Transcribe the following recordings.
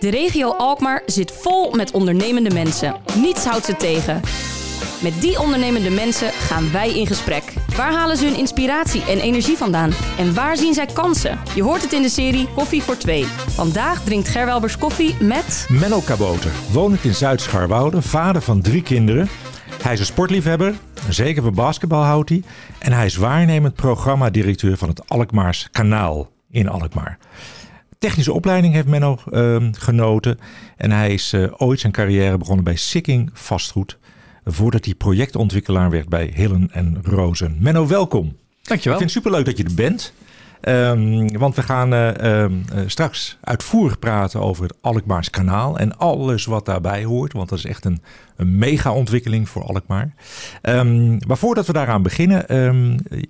De regio Alkmaar zit vol met ondernemende mensen. Niets houdt ze tegen. Met die ondernemende mensen gaan wij in gesprek. Waar halen ze hun inspiratie en energie vandaan? En waar zien zij kansen? Je hoort het in de serie Koffie voor Twee. Vandaag drinkt Gerwelbers koffie met... Menno Kaboter, wonend in Zuid-Scharwoude, vader van drie kinderen. Hij is een sportliefhebber, zeker van basketbal houdt hij. En hij is waarnemend programmadirecteur van het Alkmaars Kanaal in Alkmaar. Technische opleiding heeft Menno ehm, genoten. En hij is eh, ooit zijn carrière begonnen bij Sikking Vastgoed. Voordat hij projectontwikkelaar werd bij Hillen en Rozen. Menno, welkom. Dankjewel. Ik vind het superleuk dat je er bent. Ehm, want we gaan eh, ehm, eh, straks uitvoerig praten over het Alkmaars kanaal en alles wat daarbij hoort. Want dat is echt een, een mega-ontwikkeling voor Alkmaar. Um, maar voordat we daaraan beginnen,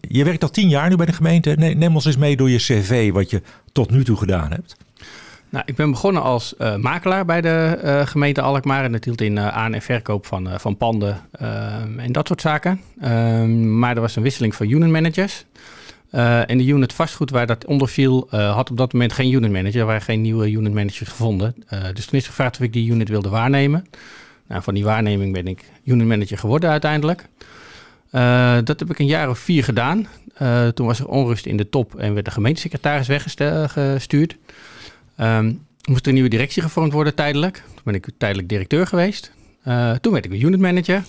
je werkt al tien jaar nu bij de gemeente. neem ons eens mee door je cv, wat je tot nu toe gedaan hebt. Nou, ik ben begonnen als uh, makelaar bij de gemeente Alkmaar. En dat hield in aan- en verkoop van, van panden en dat soort zaken. maar er was een wisseling van unit managers. En de unit vastgoed waar dat onder viel, had op dat moment geen unit manager. Er waren geen nieuwe unit managers gevonden. dus toen is gevraagd of ik die unit wilde waarnemen. Nou, van die waarneming ben ik unit manager geworden uiteindelijk. dat heb ik een jaar of vier gedaan. toen was er onrust in de top en werd de gemeentesecretaris weggestuurd. Um, moest er een nieuwe directie gevormd worden tijdelijk. Toen ben ik tijdelijk directeur geweest. Toen werd ik unit manager.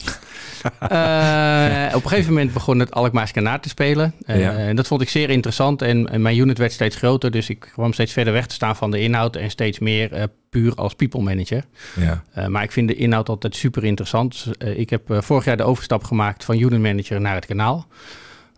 Uh, op een gegeven moment begon het Alkmaars kanaal te spelen. Ja. En dat vond ik zeer interessant. En, en, mijn unit werd steeds groter. Dus ik kwam steeds verder weg te staan van de inhoud. En steeds meer puur als people manager. Ja. maar ik vind de inhoud altijd super interessant. ik heb vorig jaar de overstap gemaakt van unit manager naar het kanaal.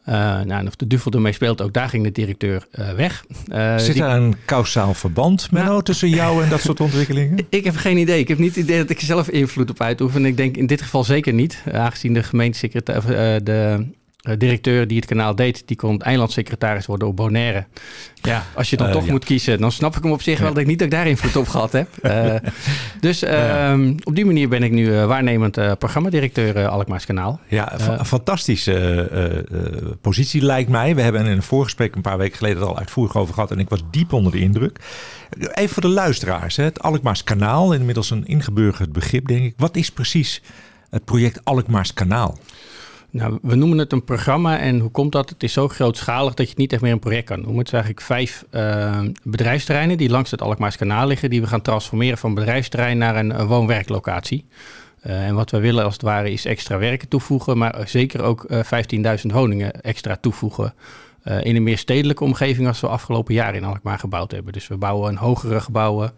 Uh, nou, en of de duvel ermee speelt, ook daar ging de directeur uh, weg. Uh, Zit er een kausaal verband, Menno, nou, tussen jou en dat soort ontwikkelingen? Ik heb geen idee. Ik heb niet het idee dat ik zelf invloed op uitoefen. Ik denk in dit geval zeker niet. Aangezien de gemeentesecretaris, de directeur die het kanaal deed, die kon eilandsecretaris worden op Bonaire. Ja, als je dan uh, toch ja. moet kiezen, dan snap ik hem op zich wel dat ik niet dat ik daar invloed op gehad heb. Uh, dus uh, op die manier ben ik nu waarnemend programmadirecteur Alkmaars Kanaal. Ja, een fantastische positie lijkt mij. We hebben in een voorgesprek een paar weken geleden het al uitvoerig over gehad en ik was diep onder de indruk. Even voor de luisteraars, hè. het Alkmaars Kanaal, inmiddels een ingeburgerd begrip denk ik. Wat is precies het project Alkmaars Kanaal? Nou, we noemen het een programma en hoe komt dat? Het is zo grootschalig dat je het niet echt meer een project kan noemen. Het zijn eigenlijk vijf uh, bedrijfsterreinen die langs het Alkmaars kanaal liggen, die we gaan transformeren van bedrijfsterrein naar een, een woon-werklocatie. Uh, en wat we willen als het ware is extra werken toevoegen, maar zeker ook uh, 15.000 woningen extra toevoegen. In een meer stedelijke omgeving als we afgelopen jaar in Alkmaar gebouwd hebben. Dus we bouwen een hogere gebouwen.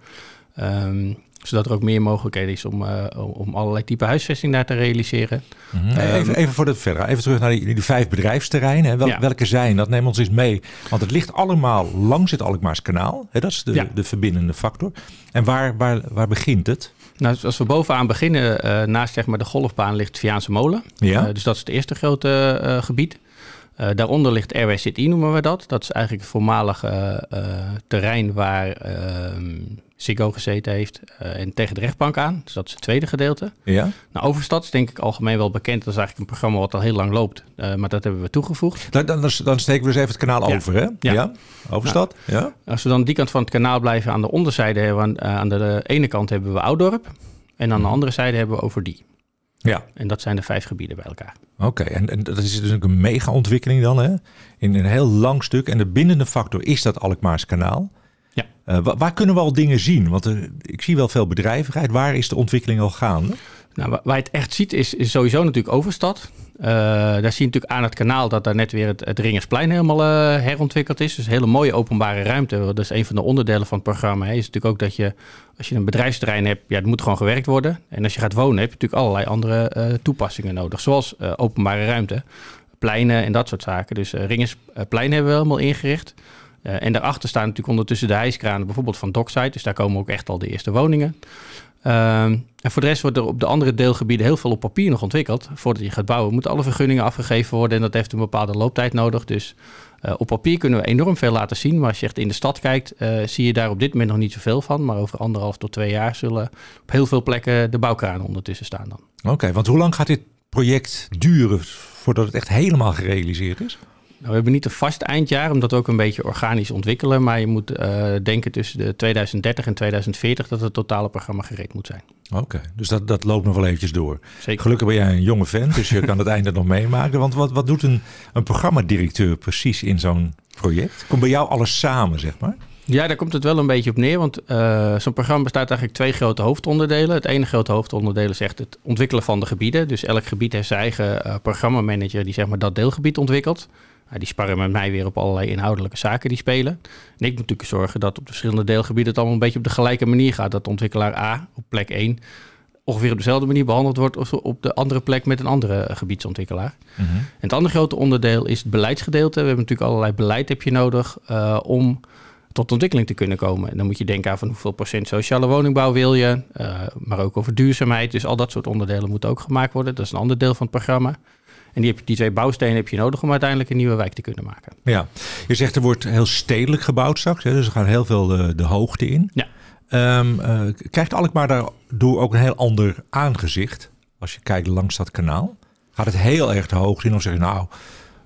Um, zodat er ook meer mogelijkheden is om, uh, om allerlei type huisvesting daar te realiseren. Mm -hmm. even, even voor het verder, even terug naar die, die vijf bedrijfsterreinen. Wel, ja. Welke zijn, dat neem ons eens mee. Want het ligt allemaal langs het Alkmaars kanaal. Hè, dat is de, ja. de verbindende factor. En waar, waar, waar begint het? Nou, als we bovenaan beginnen, uh, naast zeg maar, de golfbaan ligt Viaanse Molen. Ja. Uh, dus dat is het eerste grote uh, gebied. Uh, daaronder ligt Airway City, noemen we dat. Dat is eigenlijk het voormalige uh, terrein waar uh, Ziggo gezeten heeft. Uh, en tegen de rechtbank aan. Dus dat is het tweede gedeelte. Ja. Nou, Overstad is denk ik algemeen wel bekend. Dat is eigenlijk een programma wat al heel lang loopt. Uh, maar dat hebben we toegevoegd. Dan, dan, dan steken we dus even het kanaal ja. over, hè? Ja. ja. Overstad, nou, ja. Als we dan die kant van het kanaal blijven, aan de onderzijde hebben we, aan, aan de, de, ene kant hebben we Oudorp. En aan de andere zijde hebben we Overdie. Ja. En dat zijn de vijf gebieden bij elkaar. Oké, okay, en, en, dat is dus een mega ontwikkeling dan, hè? In een heel lang stuk. En de bindende factor is dat Alkmaars kanaal. Ja. Uh, waar, waar, kunnen we al dingen zien? Want uh, ik zie wel veel bedrijvigheid. Waar is de ontwikkeling al gaande? Nou, waar, waar je het echt ziet is, is sowieso natuurlijk Overstad. Uh, daar zie je natuurlijk aan het kanaal dat daar net weer het, het Ringersplein helemaal uh, herontwikkeld is. Dus een hele mooie openbare ruimte. Dat is een van de onderdelen van het programma. Hè. Is natuurlijk ook dat je, als je een bedrijfsterrein hebt, ja, het moet gewoon gewerkt worden. En als je gaat wonen, heb je natuurlijk allerlei andere uh, toepassingen nodig. Zoals openbare ruimte, pleinen en dat soort zaken. Dus Ringersplein hebben we helemaal ingericht. En daarachter staan natuurlijk ondertussen de hijskranen, bijvoorbeeld van Dockside. Dus daar komen ook echt al de eerste woningen. Um, en voor de rest wordt er op de andere deelgebieden heel veel op papier nog ontwikkeld. Voordat je gaat bouwen, moeten alle vergunningen afgegeven worden. En dat heeft een bepaalde looptijd nodig. Dus uh, op papier kunnen we enorm veel laten zien. Maar als je echt in de stad kijkt, uh, zie je daar op dit moment nog niet zoveel van. Maar over anderhalf tot twee jaar zullen op heel veel plekken de bouwkranen ondertussen staan dan. Oké, want hoe lang gaat dit project duren voordat het echt helemaal gerealiseerd is? Nou, we hebben niet een vast eindjaar, omdat we ook een beetje organisch ontwikkelen. Maar je moet uh, denken tussen de 2030 en 2040 dat het totale programma gereed moet zijn. Oké, dus dat, dat loopt nog wel eventjes door. Zeker. Gelukkig ben jij een jonge vent, dus je kan het einde nog meemaken. Want wat, wat doet een, een programmadirecteur precies in zo'n project? Komt bij jou alles samen, zeg maar? Ja, daar komt het wel een beetje op neer. Want uh, zo'n programma bestaat eigenlijk twee grote hoofdonderdelen. Het ene grote hoofdonderdeel is echt het ontwikkelen van de gebieden. Dus elk gebied heeft zijn eigen uh, programmamanager die zeg maar dat deelgebied ontwikkelt. Uh, die sparren met mij weer op allerlei inhoudelijke zaken die spelen. En ik moet natuurlijk zorgen dat op de verschillende deelgebieden het allemaal een beetje op de gelijke manier gaat. Dat ontwikkelaar A op plek 1 ongeveer op dezelfde manier behandeld wordt als op de andere plek met een andere gebiedsontwikkelaar. Mhm. En het andere grote onderdeel is het beleidsgedeelte. We hebben natuurlijk allerlei beleid heb je nodig uh, om tot ontwikkeling te kunnen komen. En dan moet je denken aan van hoeveel procent sociale woningbouw wil je, uh, maar ook over duurzaamheid. Dus al dat soort onderdelen moeten ook gemaakt worden. Dat is een ander deel van het programma. En die, heb, die twee bouwstenen heb je nodig om uiteindelijk een nieuwe wijk te kunnen maken. Ja, je zegt er wordt heel stedelijk gebouwd straks, hè? dus er gaat heel veel de, de hoogte in. Ja. Um, uh, krijgt Alkmaar daardoor ook een heel ander aangezicht als je kijkt langs dat kanaal? Gaat het heel erg de hoogte in of zeg je nou,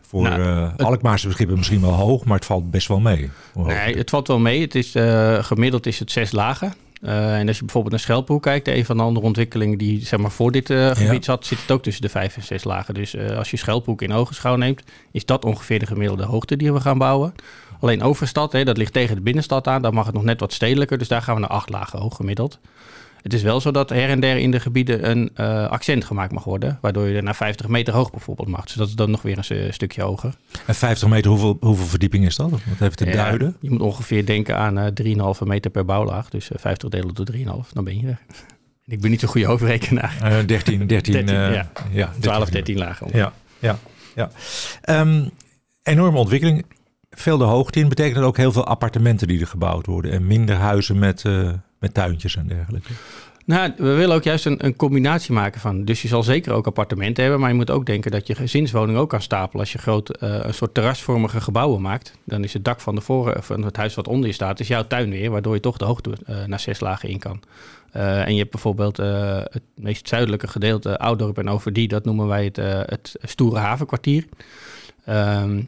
voor nou, uh, Alkmaarse begrippen misschien wel hoog, maar het valt best wel mee. Nee, het valt wel mee. Het is, uh, gemiddeld is het zes lagen. Uh, en als je bijvoorbeeld naar Schelphoek kijkt, een van de andere ontwikkelingen die zeg maar, voor dit uh, gebied zat, zit het ook tussen de vijf en zes lagen. Dus uh, als je Schelphoek in ogenschouw neemt, is dat ongeveer de gemiddelde hoogte die we gaan bouwen. Alleen Overstad, hè, dat ligt tegen de binnenstad aan, daar mag het nog net wat stedelijker, dus daar gaan we naar acht lagen hoog gemiddeld. Het is wel zo dat her en der in de gebieden een uh, accent gemaakt mag worden. Waardoor je er naar 50 meter hoog bijvoorbeeld mag. Dus dat is dan nog weer een stukje hoger. En 50 meter, hoeveel, hoeveel verdieping is dat? Wat heeft te ja, duiden? Je moet ongeveer denken aan uh, 3,5 meter per bouwlaag. Dus uh, 50 delen door 3,5, dan ben je er. Ik ben niet zo'n goede hoofdrekenaar. 13, 13, 13 ja. ja. 12, 13 lagen. Ja, ja, ja. Um, enorme ontwikkeling. Veel de hoogte in betekent dat ook heel veel appartementen die er gebouwd worden. En minder huizen met... Met tuintjes en dergelijke. Nou, we willen ook juist een, een, combinatie maken van. Dus je zal zeker ook appartementen hebben, maar je moet ook denken dat je gezinswoning ook kan stapelen. Als je groot, uh, een soort terrasvormige gebouwen maakt, dan is het dak van, de voor, van het huis wat onder je staat, is jouw tuin weer, waardoor je toch de hoogte uh, naar zes lagen in kan. Uh, en je hebt bijvoorbeeld het meest zuidelijke gedeelte, Oudorp en Overdie, dat noemen wij het, het stoere havenkwartier. Ehm,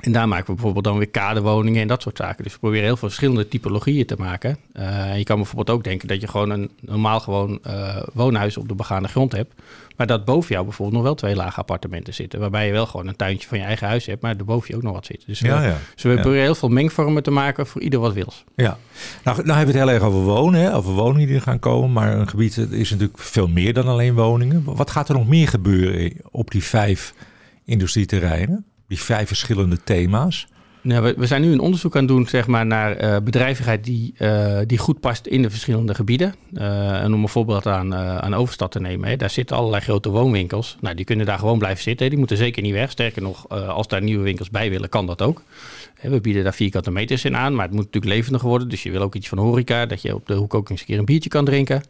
en daar maken we bijvoorbeeld dan weer kaderwoningen en dat soort zaken. Dus we proberen heel veel verschillende typologieën te maken. Uh, je kan bijvoorbeeld ook denken dat je gewoon een normaal gewoon uh, woonhuis op de begaande grond hebt. Maar dat boven jou bijvoorbeeld nog wel twee lage appartementen zitten. Waarbij je wel gewoon een tuintje van je eigen huis hebt, maar er boven je ook nog wat zit. Dus, ja, we, ja. dus we proberen heel veel mengvormen te maken voor ieder wat wils. Ja, nou, nou hebben we het heel erg over wonen, hè, over woningen die er gaan komen. Maar een gebied is natuurlijk veel meer dan alleen woningen. Wat gaat er nog meer gebeuren op die vijf industrieterreinen? Die vijf verschillende thema's? Nou, we, we, zijn nu een onderzoek aan het doen zeg maar, naar uh, bedrijvigheid die, uh, die goed past in de verschillende gebieden. Uh, en om een voorbeeld aan, aan Overstad te nemen, hè, daar zitten allerlei grote woonwinkels. Nou, die kunnen daar gewoon blijven zitten. Hè. Die moeten zeker niet weg. Sterker nog, als daar nieuwe winkels bij willen, kan dat ook. We bieden daar vierkante meters in aan, maar het moet natuurlijk levendig worden. Dus je wil ook iets van horeca, dat je op de hoek ook eens een keer een biertje kan drinken.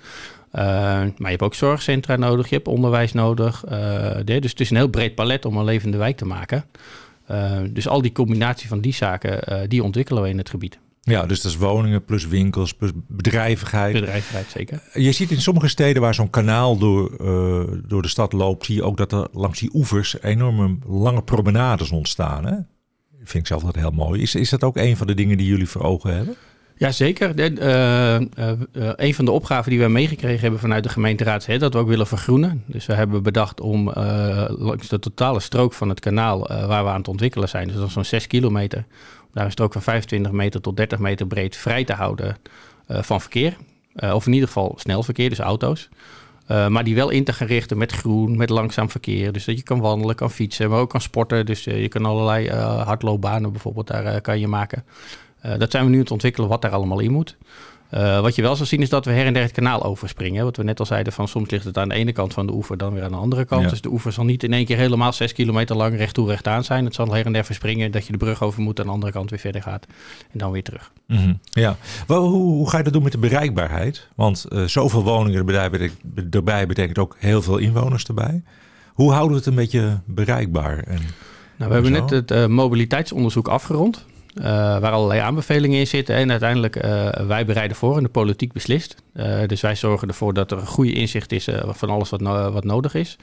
Uh, maar je hebt ook zorgcentra nodig, je hebt onderwijs nodig. Uh, dus het is een heel breed palet om een levende wijk te maken. Uh, dus al die combinatie van die zaken, die ontwikkelen we in het gebied. Ja, dus dat is woningen plus winkels plus bedrijvigheid. Bedrijvigheid, zeker. Je ziet in sommige steden waar zo'n kanaal door, door de stad loopt, zie je ook dat er langs die oevers enorme lange promenades ontstaan. Hè? Vind ik zelf dat heel mooi. Is, is dat ook een van de dingen die jullie voor ogen hebben? Jazeker. Uh, uh, uh, een van de opgaven die we meegekregen hebben vanuit de gemeenteraad is dat we ook willen vergroenen. Dus we hebben bedacht om langs de totale strook van het kanaal waar we aan het ontwikkelen zijn, dus dat is zo'n 6 kilometer, daar een strook van 25 meter tot 30 meter breed vrij te houden van verkeer. of in ieder geval snel verkeer, dus auto's. maar die wel in te gaan richten met groen, met langzaam verkeer. Dus dat je kan wandelen, kan fietsen, maar ook kan sporten. Dus je kan allerlei hardloopbanen bijvoorbeeld daar kan je maken. Uh, dat zijn we nu aan het ontwikkelen wat daar allemaal in moet. Uh, wat je wel zal zien is dat we her en der het kanaal overspringen. Wat we net al zeiden, van soms ligt het aan de ene kant van de oever, dan weer aan de andere kant. Dus de oever zal niet in één keer helemaal zes kilometer lang recht toe recht aan zijn. Het zal her en der verspringen, dat je de brug over moet, aan de andere kant weer verder gaat en dan weer terug. Mm -hmm. Ja, hoe, hoe, ga je dat doen met de bereikbaarheid? Want uh, zoveel woningen erbij betekent, erbij betekent ook heel veel inwoners erbij. Hoe houden we het een beetje bereikbaar? En, nou, we hebben net het uh, mobiliteitsonderzoek afgerond. Waar allerlei aanbevelingen in zitten. En uiteindelijk wij bereiden voor en de politiek beslist. dus wij zorgen ervoor dat er een goede inzicht is van alles wat, wat nodig is.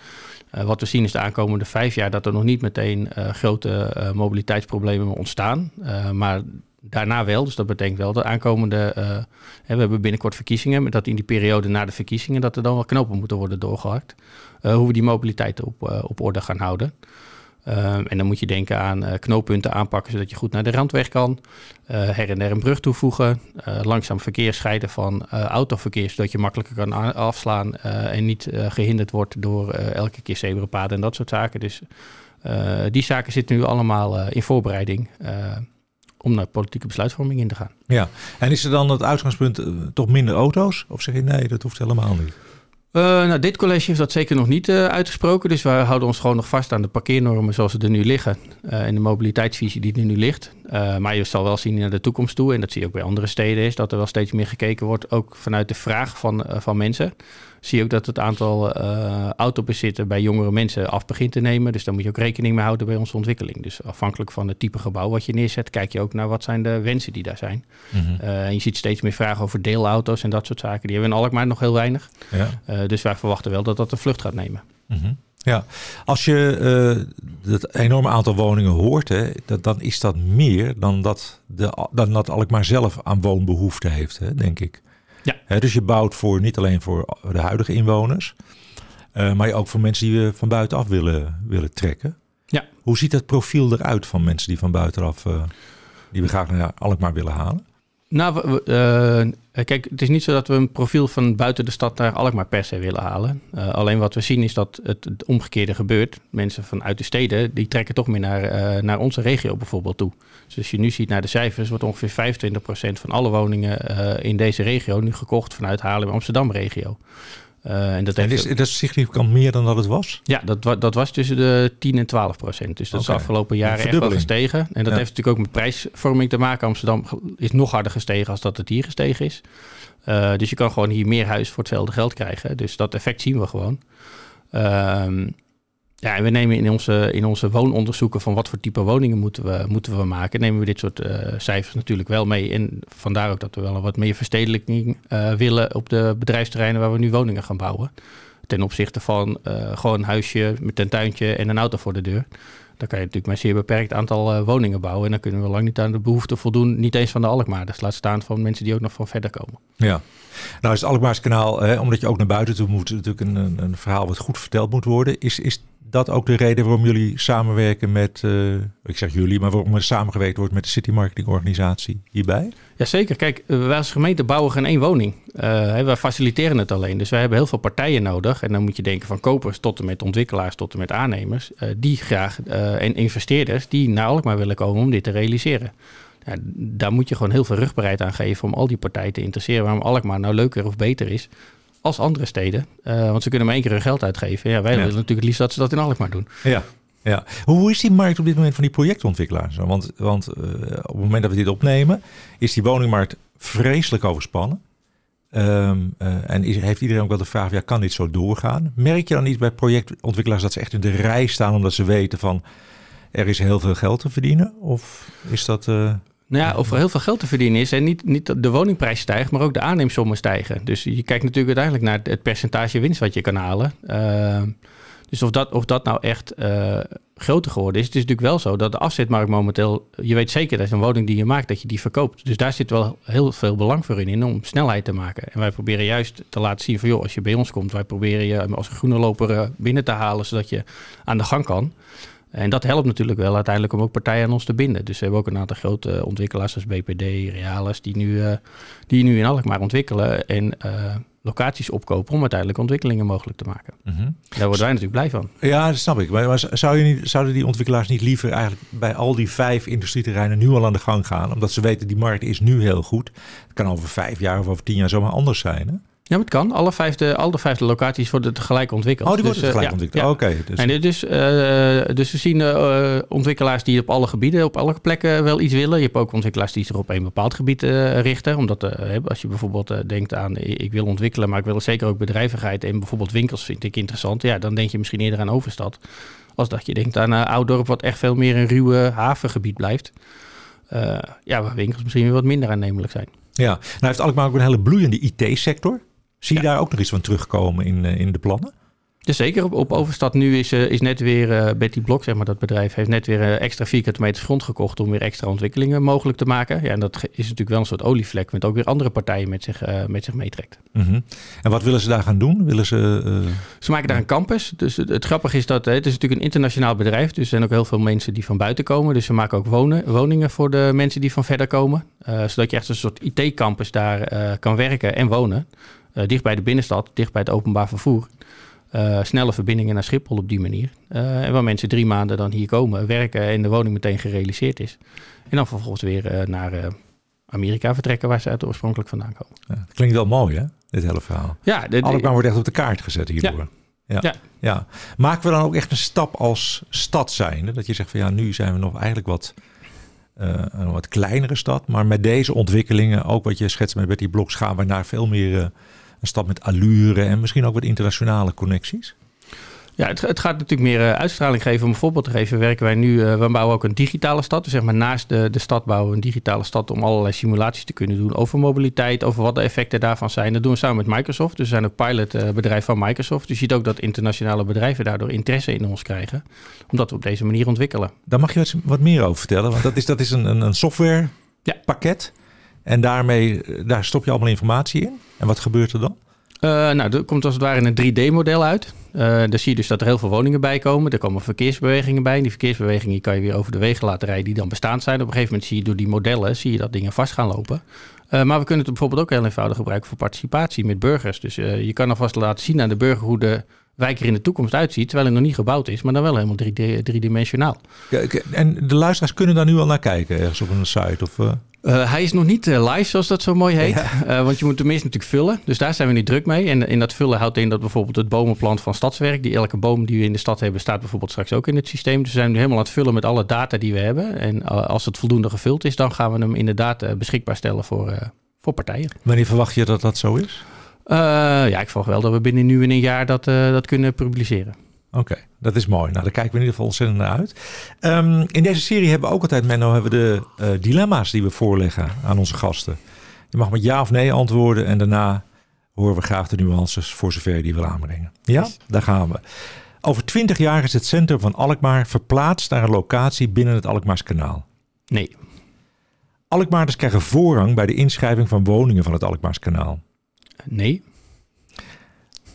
wat we zien is de aankomende vijf jaar dat er nog niet meteen grote mobiliteitsproblemen ontstaan. maar daarna wel. Dus dat betekent wel dat aankomende. Uh, we hebben binnenkort verkiezingen. Dat in die periode na de verkiezingen. dat er dan wel knopen moeten worden doorgehakt. Uh, hoe we die mobiliteit op, uh, op orde gaan houden. En dan moet je denken aan knooppunten aanpakken. zodat je goed naar de randweg kan. her en der een brug toevoegen. langzaam verkeer scheiden van autoverkeer. zodat je makkelijker kan afslaan. en niet gehinderd wordt door elke keer zebrapaden en dat soort zaken. Dus die zaken zitten nu allemaal in voorbereiding om naar politieke besluitvorming in te gaan. Ja, en is er dan het uitgangspunt toch minder auto's? Of zeg je nee, dat hoeft helemaal niet? Uh, nou, dit college heeft dat zeker nog niet uh, uitgesproken. Dus we houden ons gewoon nog vast aan de parkeernormen zoals ze er nu liggen. en de mobiliteitsvisie die er nu ligt. maar je zal wel zien naar de toekomst toe, en dat zie je ook bij andere steden, is dat er wel steeds meer gekeken wordt, ook vanuit de vraag van, van mensen zie je ook dat het aantal uh, autobezitter bij jongere mensen af begint te nemen. Dus daar moet je ook rekening mee houden bij onze ontwikkeling. Dus afhankelijk van het type gebouw wat je neerzet, kijk je ook naar wat zijn de wensen die daar zijn. Mm en je ziet steeds meer vragen over deelauto's en dat soort zaken. Die hebben we in Alkmaar nog heel weinig. Ja. Uh, dus wij verwachten wel dat dat een vlucht gaat nemen. Mm -hmm. Ja, als je uh, het enorme aantal woningen hoort, hè, dat, dan is dat meer dan dat, de, dan dat Alkmaar zelf aan woonbehoefte heeft, hè, denk ik. Ja. dus je bouwt voor niet alleen voor de huidige inwoners, uh, maar ook voor mensen die we van buitenaf willen, willen trekken. Ja. Hoe ziet het profiel eruit van mensen die van buitenaf, uh, die we graag naar Alkmaar willen halen? Nou, uh, kijk, het is niet zo dat we een profiel van buiten de stad naar Alkmaar per se willen halen. Uh, alleen wat we zien is dat het, omgekeerde gebeurt. Mensen vanuit de steden, die trekken toch meer naar, uh, naar onze regio bijvoorbeeld toe. Dus als je nu ziet naar de cijfers, wordt ongeveer 25% van alle woningen in deze regio nu gekocht vanuit Haarlem Amsterdam regio. Uh, en dat, is, dat is significant meer dan dat het was? Ja, dat, dat was tussen de 10 en 12 procent. Dus dat is de afgelopen jaren echt wel gestegen. En dat heeft natuurlijk ook met prijsvorming te maken. Amsterdam is nog harder gestegen als dat het hier gestegen is. Uh, dus je kan gewoon hier meer huis voor hetzelfde geld krijgen. Dus dat effect zien we gewoon. Uh, ja, en we nemen in onze, in onze woononderzoeken van wat voor type woningen moeten we, moeten we maken, nemen we dit soort uh, cijfers natuurlijk wel mee. En vandaar ook dat we wel een wat meer verstedelijking uh, willen op de bedrijfsterreinen waar we nu woningen gaan bouwen. Ten opzichte van uh, gewoon een huisje met een tuintje en een auto voor de deur. Dan kan je natuurlijk met een zeer beperkt aantal woningen bouwen. En dan kunnen we lang niet aan de behoefte voldoen. Niet eens van de Alkmaarders. Laat staan van mensen die ook nog van verder komen. Ja. Nou is het Alkmaarskanaal, hè, omdat je ook naar buiten toe moet, natuurlijk een, een verhaal wat goed verteld moet worden. Is, is dat ook de reden waarom jullie samenwerken met, uh, ik zeg jullie, maar waarom er samengewerkt wordt met de City Marketing Organisatie hierbij? Jazeker. Kijk, wij als gemeente bouwen geen één woning. Uh, wij faciliteren het alleen. Dus wij hebben heel veel partijen nodig. En dan moet je denken van kopers tot en met ontwikkelaars tot en met aannemers. Die graag, en investeerders die naar Alkmaar willen komen om dit te realiseren. Ja, daar moet je gewoon heel veel rugbaarheid aan geven om al die partijen te interesseren. Waarom Alkmaar nou leuker of beter is als andere steden. Uh, want ze kunnen maar één keer hun geld uitgeven. Ja, wij willen natuurlijk het liefst dat ze dat in Alkmaar doen. Ja. Ja. Hoe is die markt op dit moment van die projectontwikkelaars? Want, want uh, op het moment dat we dit opnemen, is die woningmarkt vreselijk overspannen. Um, uh, en is, heeft iedereen ook wel de vraag, ja, kan dit zo doorgaan? Merk je dan niet bij projectontwikkelaars dat ze echt in de rij staan omdat ze weten van er is heel veel geld te verdienen? Of is dat... Nou ja, of er heel veel geld te verdienen is en niet, niet de woningprijs stijgt, maar ook de aanneemsommen stijgen. Dus je kijkt natuurlijk uiteindelijk naar het percentage winst wat je kan halen. Uh, dus of dat, of dat nou echt uh, groter geworden is. Het is natuurlijk wel zo dat de afzetmarkt momenteel... Je weet zeker dat een woning die je maakt, dat je die verkoopt. Dus daar zit wel heel veel belang voor in, in om snelheid te maken. En wij proberen juist te laten zien van... joh, als je bij ons komt, wij proberen je als groene loper eh, binnen te halen... zodat je aan de gang kan. En dat helpt natuurlijk wel uiteindelijk om ook partijen aan ons te binden. Dus we hebben ook een aantal grote ontwikkelaars zoals BPD, Realis, die nu, uh, die nu in Alkmaar ontwikkelen en uh, locaties opkopen om uiteindelijk ontwikkelingen mogelijk te maken. Mm -hmm. Daar worden wij natuurlijk blij van. Ja, dat snap ik. Maar, zou je niet, zouden die ontwikkelaars niet liever eigenlijk bij al die vijf industrieterreinen nu al aan de gang gaan? Omdat ze weten die markt is nu heel goed. Het kan over vijf jaar of over tien jaar zomaar anders zijn. Hè? Ja, het kan. Alle vijfde, alle vijfde locaties worden tegelijk ontwikkeld. Oh, die worden dus, tegelijk uh, ontwikkeld. Oké. Okay, dus. En dus, uh, dus we zien uh, ontwikkelaars die op alle gebieden, op alle plekken wel iets willen. Je hebt ook ontwikkelaars die zich op een bepaald gebied richten. Omdat als je bijvoorbeeld denkt aan, ik wil ontwikkelen, maar ik wil zeker ook bedrijvigheid en bijvoorbeeld winkels vind ik interessant. Ja, dan denk je misschien eerder aan Overstad. Als dat je denkt aan Ouddorp, wat echt veel meer een ruwe havengebied blijft. ja, waar winkels misschien weer wat minder aannemelijk zijn. Ja, nou heeft Alkmaar ook een hele bloeiende IT-sector. Zie je daar ook nog iets van terugkomen in, in de plannen? Dus zeker op, op Overstad nu is, uh, is net weer uh, Betty Blok, zeg maar, dat bedrijf, heeft net weer extra vierkante meters grond gekocht om weer extra ontwikkelingen mogelijk te maken. Ja, en dat is natuurlijk wel een soort olievlek, met ook weer andere partijen met zich, met zich meetrekt. Mm -hmm. En wat willen ze daar gaan doen? Willen ze, ze maken daar een campus. Dus het, het grappige is dat het is natuurlijk een internationaal bedrijf, dus er zijn ook heel veel mensen die van buiten komen. Dus ze maken ook wonen, woningen voor de mensen die van verder komen, zodat je echt een soort IT-campus daar kan werken en wonen. Dicht bij de binnenstad, dicht bij het openbaar vervoer. Uh, snelle verbindingen naar Schiphol op die manier. Uh, en waar mensen drie maanden dan hier komen, werken en de woning meteen gerealiseerd is. En dan vervolgens weer uh, naar Amerika vertrekken, waar ze uit oorspronkelijk vandaan komen. Ja, dat klinkt wel mooi, hè? Dit hele verhaal. Ja, de, Alkmaar wordt echt op de kaart gezet hierdoor. Ja. Ja. ja. Ja. Maken we dan ook echt een stap als stad zijnde? Dat je zegt van ja, nu zijn we nog eigenlijk wat, een wat kleinere stad. Maar met deze ontwikkelingen, ook wat je schetst met Betty Bloks, gaan we naar veel meer een stad met allure en misschien ook wat internationale connecties? Ja, het, het, gaat natuurlijk meer uh, uitstraling geven. Om een voorbeeld te geven, werken wij nu, uh, we bouwen ook een digitale stad. Dus zeg maar naast de, de stad bouwen we een digitale stad om allerlei simulaties te kunnen doen over mobiliteit, over wat de effecten daarvan zijn. Dat doen we samen met Microsoft. Dus we zijn ook pilotbedrijf van Microsoft. Dus je ziet ook dat internationale bedrijven daardoor interesse in ons krijgen, omdat we op deze manier ontwikkelen. Daar mag je wat, wat meer over vertellen, want dat is, dat is een, een, een softwarepakket. Ja. En daarmee, daar stop je allemaal informatie in. En wat gebeurt er dan? Uh, nou, er komt als het ware een 3D-model uit. Uh, daar zie je dus dat er heel veel woningen bij komen. Er komen verkeersbewegingen bij. En die verkeersbewegingen kan je weer over de wegen laten rijden die dan bestaand zijn. Op een gegeven moment zie je door die modellen zie je dat dingen vast gaan lopen. Uh, maar we kunnen het bijvoorbeeld ook heel eenvoudig gebruiken voor participatie met burgers. Dus je kan alvast laten zien aan de burger hoe de wijk er in de toekomst uitziet, terwijl het nog niet gebouwd is, maar dan wel helemaal driedimensionaal. En de luisteraars kunnen daar nu al naar kijken, ergens op een site? Of, uh, hij is nog niet uh, live, zoals dat zo mooi heet. Ja. Uh, want je moet hem eerst natuurlijk vullen. Dus daar zijn we nu druk mee. En in dat vullen houdt in dat bijvoorbeeld het bomenplan van Stadswerk... die elke boom die we in de stad hebben... staat bijvoorbeeld straks ook in het systeem. Dus we zijn nu helemaal aan het vullen met alle data die we hebben. En als het voldoende gevuld is... dan gaan we hem inderdaad beschikbaar stellen voor, voor partijen. Wanneer verwacht je dat dat zo is? ja, ik verwacht wel dat we binnen nu in een jaar dat, dat kunnen publiceren. Oké, dat is mooi. Nou, daar kijken we in ieder geval ontzettend naar uit. Um, in deze serie hebben we ook altijd, Menno, hebben we de uh, dilemma's die we voorleggen aan onze gasten. Je mag met ja of nee antwoorden en daarna horen we graag de nuances voor zover je die wil aanbrengen. Ja, daar gaan we. Over twintig jaar is het centrum van Alkmaar verplaatst naar een locatie binnen het Alkmaarskanaal. Nee. Alkmaarders krijgen voorrang bij de inschrijving van woningen van het Alkmaarskanaal. Nee.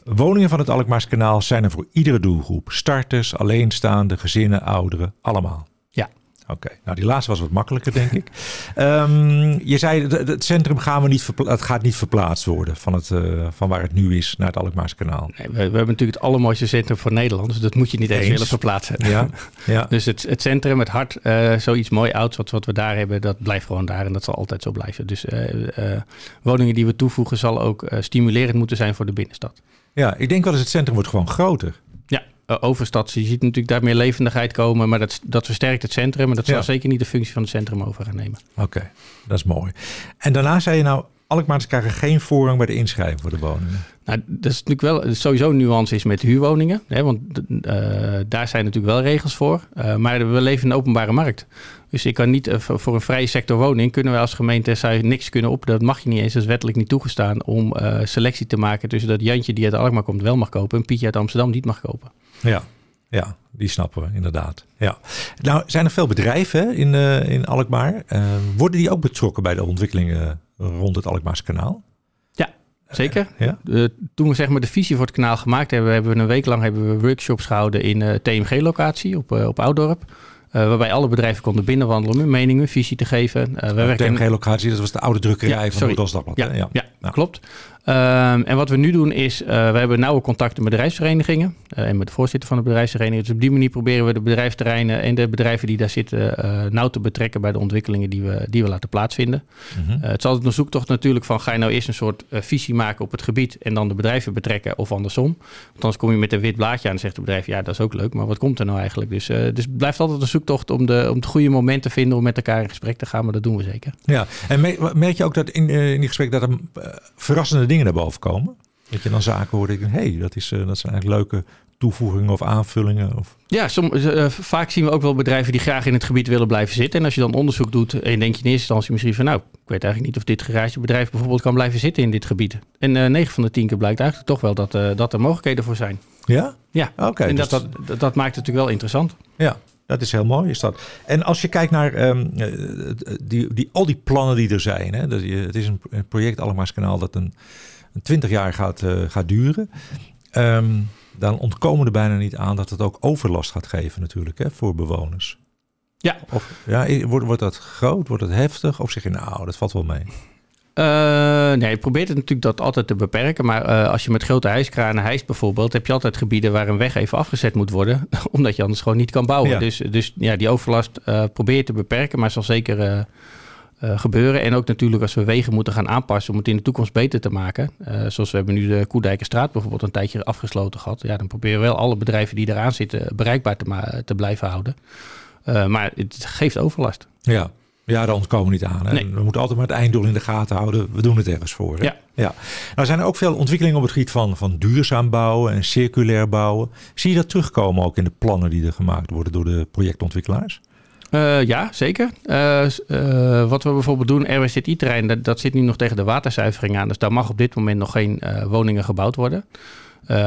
Woningen van het Alkmaarskanaal zijn er voor iedere doelgroep. Starters, alleenstaande, gezinnen, ouderen, allemaal. Ja. Oké, nou die laatste was wat makkelijker, denk ik. Um, je zei, het, het centrum gaan we niet het gaat niet verplaatst worden van, het, uh, van waar het nu is naar het Alkmaarskanaal. Nee, we, we, hebben natuurlijk het allermooiste centrum voor Nederland, dus dat moet je niet eens, eens. willen verplaatsen. Ja, ja. dus het, het centrum, het hart, uh, zoiets mooi ouds wat, wat we daar hebben, dat blijft gewoon daar en dat zal altijd zo blijven. Dus uh, woningen die we toevoegen zal ook stimulerend moeten zijn voor de binnenstad. Ja, ik denk wel eens het centrum wordt gewoon groter. Ja, overstad. Je ziet natuurlijk daar meer levendigheid komen, maar dat, dat versterkt het centrum. En dat zal ja. zeker niet de functie van het centrum over gaan nemen. Oké, dat is mooi. En daarna zei je nou, Alkmaars krijgen geen voorrang bij de inschrijving voor de woningen. Nou, dat is natuurlijk wel sowieso een nuance is met huurwoningen. Hè, want uh, daar zijn natuurlijk wel regels voor. Uh, maar we leven in een openbare markt. Dus ik kan niet uh, voor een vrije sector woning kunnen we als gemeente niks kunnen op. Dat mag je niet eens. Dat is wettelijk niet toegestaan om selectie te maken tussen dat Jantje die uit Alkmaar komt wel mag kopen en Pietje uit Amsterdam niet mag kopen. Ja, ja, die snappen we inderdaad. Ja. Nou, zijn er veel bedrijven in, uh, in Alkmaar. Uh, worden die ook betrokken bij de ontwikkelingen rond het Alkmaars kanaal? Ja, zeker. Uh, ja? toen we zeg maar de visie voor het kanaal gemaakt hebben, hebben we een week lang hebben we workshops gehouden in TMG-locatie op, op Oudorp. Uh, waarbij alle bedrijven konden binnenwandelen om hun mening, hun visie te geven. Uh, we werken TMG locatie, dat was de oude drukkerij ja, van. Ja, ja, ja, ja, klopt. Um, en wat we nu doen is, uh, we hebben nauwe contacten met bedrijfsverenigingen uh, en met de voorzitter van de bedrijfsvereniging. Dus op die manier proberen we de bedrijfsterreinen en de bedrijven die daar zitten uh, nauw te betrekken bij de ontwikkelingen die we, die we laten plaatsvinden. Mm -hmm. het is altijd een zoektocht natuurlijk van, ga je nou eerst een soort visie maken op het gebied en dan de bedrijven betrekken of andersom. Want anders kom je met een wit blaadje aan en zegt het bedrijf, ja dat is ook leuk, maar wat komt er nou eigenlijk? Dus, dus het blijft altijd een zoektocht om, de, om het goede moment te vinden om met elkaar in gesprek te gaan, maar dat doen we zeker. Ja, en merk je ook dat in, in die gesprek dat er verrassende dingen naar boven komen? Dat je dan zaken hoort. Hé, hey, dat, is, dat zijn eigenlijk leuke toevoegingen of aanvullingen? Of... Ja, som, uh, vaak zien we ook wel bedrijven die graag in het gebied willen blijven zitten. En als je dan onderzoek doet en denk je in eerste instantie misschien van... nou, ik weet eigenlijk niet of dit garagebedrijf bijvoorbeeld kan blijven zitten in dit gebied. En uh, 9 van de 10 keer blijkt eigenlijk toch wel dat, uh, dat er mogelijkheden voor zijn. Ja? Ja, oké. en dus dat, dat, dat maakt het natuurlijk wel interessant. Ja, dat is heel mooi, is dat. En als je kijkt naar um, die, die, al die plannen die er zijn. Hè, dat, het is een project Allemaaskanaal dat een, een 20 jaar gaat, uh, gaat duren. Um, dan ontkomen er bijna niet aan dat het ook overlast gaat geven natuurlijk hè, voor bewoners. Ja. Of, ja wordt, wordt dat groot? Wordt het heftig? Of zeg je nou, dat valt wel mee? Uh, nee, je probeert het natuurlijk dat altijd te beperken. Maar uh, als je met grote hijskranen hijst bijvoorbeeld... heb je altijd gebieden waar een weg even afgezet moet worden... omdat je anders gewoon niet kan bouwen. Ja. Dus, dus ja, die overlast uh, probeer je te beperken... maar zal zeker gebeuren. En ook natuurlijk als we wegen moeten gaan aanpassen om het in de toekomst beter te maken. Zoals we hebben nu de Koerdijkenstraat bijvoorbeeld een tijdje afgesloten gehad. Ja, dan proberen we wel alle bedrijven die eraan zitten bereikbaar te, te blijven houden. Maar het geeft overlast. Ja. Ja, daar ontkomen we niet aan. Hè? Nee. We moeten altijd maar het einddoel in de gaten houden. We doen het ergens voor. Hè? Ja. ja. Nou zijn er ook veel ontwikkelingen op het gebied van, van duurzaam bouwen en circulair bouwen. Zie je dat terugkomen ook in de plannen die er gemaakt worden door de projectontwikkelaars? Uh, ja, zeker. Uh, uh, wat we bijvoorbeeld doen, RWZI-terrein, dat, dat, zit nu nog tegen de waterzuivering aan. Dus daar mag op dit moment nog geen woningen gebouwd worden.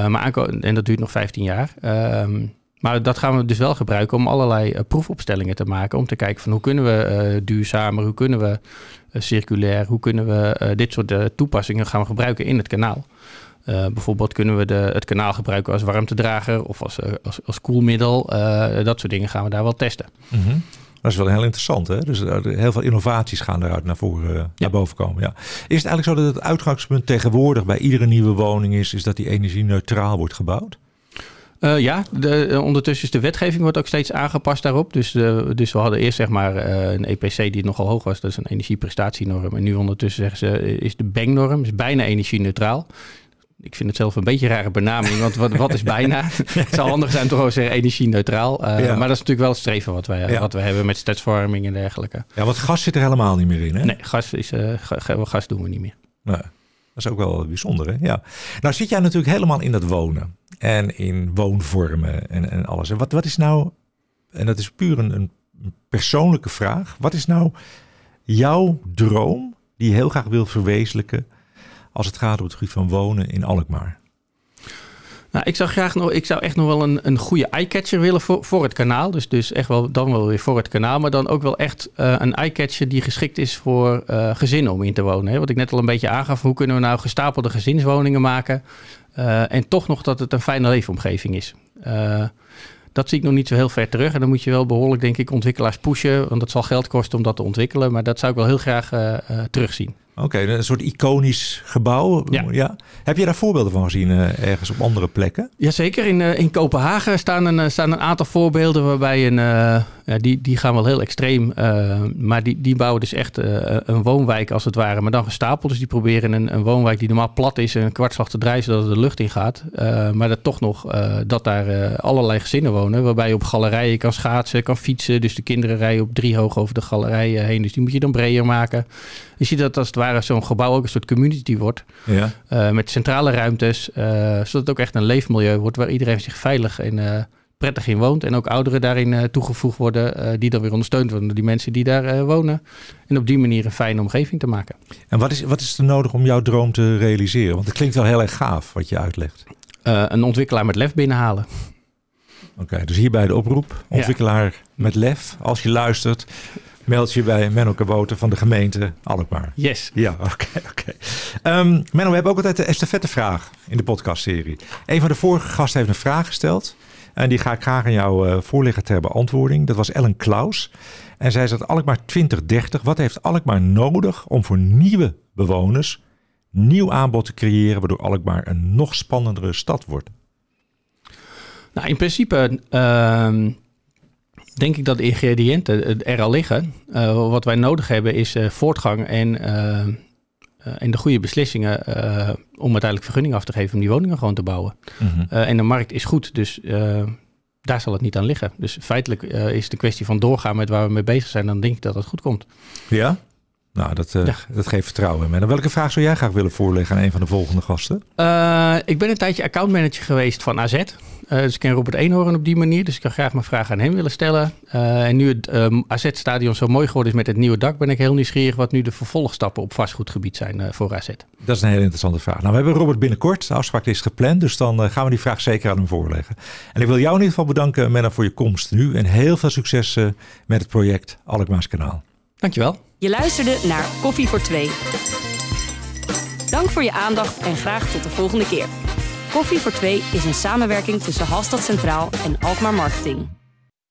maar en dat duurt nog 15 jaar. Maar dat gaan we dus wel gebruiken om allerlei proefopstellingen te maken. Om te kijken van hoe kunnen we duurzamer, hoe kunnen we circulair, hoe kunnen we dit soort toepassingen gaan gebruiken in het kanaal. Bijvoorbeeld kunnen we de, het kanaal gebruiken als warmtedrager of als, als, als koelmiddel. Dat soort dingen gaan we daar wel testen. Mm -hmm. Dat is wel heel interessant. Hè? Dus heel veel innovaties gaan eruit naar, voren, ja. naar boven komen. Ja. Is het eigenlijk zo dat het uitgangspunt tegenwoordig bij iedere nieuwe woning is, is dat die energie neutraal wordt gebouwd? Uh, ja, de, ondertussen is de wetgeving wordt ook steeds aangepast daarop. Dus, de, dus we hadden eerst zeg maar een EPC die nogal hoog was. Dat is een energieprestatienorm. En nu ondertussen zeggen ze is de BENG-norm, is bijna energie-neutraal. Ik vind het zelf een beetje een rare benaming, want wat, wat is bijna? het zou handig zijn toch ook zeggen energie-neutraal. Ja. Maar dat is natuurlijk wel het streven wat wij, ja. wat we hebben met stadsvorming en dergelijke. Ja, want gas zit er helemaal niet meer in, hè? Nee, gas, is, gas doen we niet meer. Nee. Dat is ook wel bijzonder, hè? Ja. Nou zit jij natuurlijk helemaal in dat wonen en in woonvormen en, en alles. En wat, wat is nou, en dat is puur een, een persoonlijke vraag, wat is nou jouw droom die je heel graag wil verwezenlijken als het gaat om het gebied van wonen in Alkmaar? Nou, ik zou graag nog, ik zou echt nog wel een, een goede eyecatcher willen voor, voor het kanaal. Dus, dus echt wel dan wel weer voor het kanaal. Maar dan ook wel echt uh, een eyecatcher die geschikt is voor uh, gezinnen om in te wonen. Hè? Wat ik net al een beetje aangaf. Hoe kunnen we nou gestapelde gezinswoningen maken? Uh, en toch nog dat het een fijne leefomgeving is. dat zie ik nog niet zo heel ver terug. En dan moet je wel behoorlijk, denk ik, ontwikkelaars pushen. Want dat zal geld kosten om dat te ontwikkelen. Maar dat zou ik wel heel graag terugzien. Oké, okay, een soort iconisch gebouw. Ja. ja. Heb je daar voorbeelden van gezien uh, ergens op andere plekken? Jazeker, in, uh, in Kopenhagen staan een, staan een aantal voorbeelden waarbij een, uh, ja, die, die gaan wel heel extreem, maar die, die bouwen dus echt een woonwijk als het ware, maar dan gestapeld. Dus die proberen een, een woonwijk die normaal plat is en een kwartslag te draaien zodat het de lucht in gaat. maar dat toch nog, dat daar allerlei gezinnen wonen, waarbij je op galerijen kan schaatsen, kan fietsen. Dus de kinderen rijden op drie hoog over de galerijen heen, dus die moet je dan breder maken. Je ziet dat als het ware zo'n gebouw ook een soort community wordt. Ja. Met centrale ruimtes. Zodat het ook echt een leefmilieu wordt waar iedereen zich veilig en uh, prettig in woont. En ook ouderen daarin toegevoegd worden, die dan weer ondersteund worden door die mensen die daar wonen. En op die manier een fijne omgeving te maken. En wat is, wat is er nodig om jouw droom te realiseren? Want het klinkt wel heel erg gaaf wat je uitlegt. een ontwikkelaar met lef binnenhalen. Oké, okay, dus hierbij de oproep. Ontwikkelaar ja. met lef. Als je luistert, meld je bij Menno Kaboter van de gemeente Alkmaar. Yes. Ja, oké. Okay, okay. um, Menno, we hebben ook altijd de estafettevraag in de podcastserie. Een van de vorige gasten heeft een vraag gesteld. En die ga ik graag aan jou uh, voorleggen ter beantwoording. Dat was Ellen Klaus. En zij zegt Alkmaar 2030. Wat heeft Alkmaar nodig om voor nieuwe bewoners nieuw aanbod te creëren... waardoor Alkmaar een nog spannendere stad wordt? Nou, in principe... Uh denk ik dat de ingrediënten er al liggen. Uh, wat wij nodig hebben is voortgang en, uh, en de goede beslissingen om uiteindelijk vergunning af te geven om die woningen gewoon te bouwen. Mm -hmm. en de markt is goed, dus daar zal het niet aan liggen. Dus feitelijk is het een kwestie van doorgaan met waar we mee bezig zijn. Dan denk ik dat het goed komt. Ja? Nou, dat, uh, dat geeft vertrouwen. En welke vraag zou jij graag willen voorleggen aan een van de volgende gasten? Uh, ik ben een tijdje accountmanager geweest van AZ. Uh, dus ik ken Robert Eenhoorn op die manier. Dus ik kan graag mijn vraag aan hem willen stellen. en nu het um, AZ-stadion zo mooi geworden is met het nieuwe dak... ben ik heel nieuwsgierig wat nu de vervolgstappen op vastgoedgebied zijn voor AZ. Dat is een hele interessante vraag. Nou, we hebben Robert binnenkort. De afspraak is gepland, dus dan gaan we die vraag zeker aan hem voorleggen. En ik wil jou in ieder geval bedanken, Menno, voor je komst nu. En heel veel succes met het project Alkmaars Kanaal. Dankjewel. Je luisterde naar Koffie voor Twee. Dank voor je aandacht en graag tot de volgende keer. Koffie voor Twee is een samenwerking tussen Halstad Centraal en Alkmaar Marketing.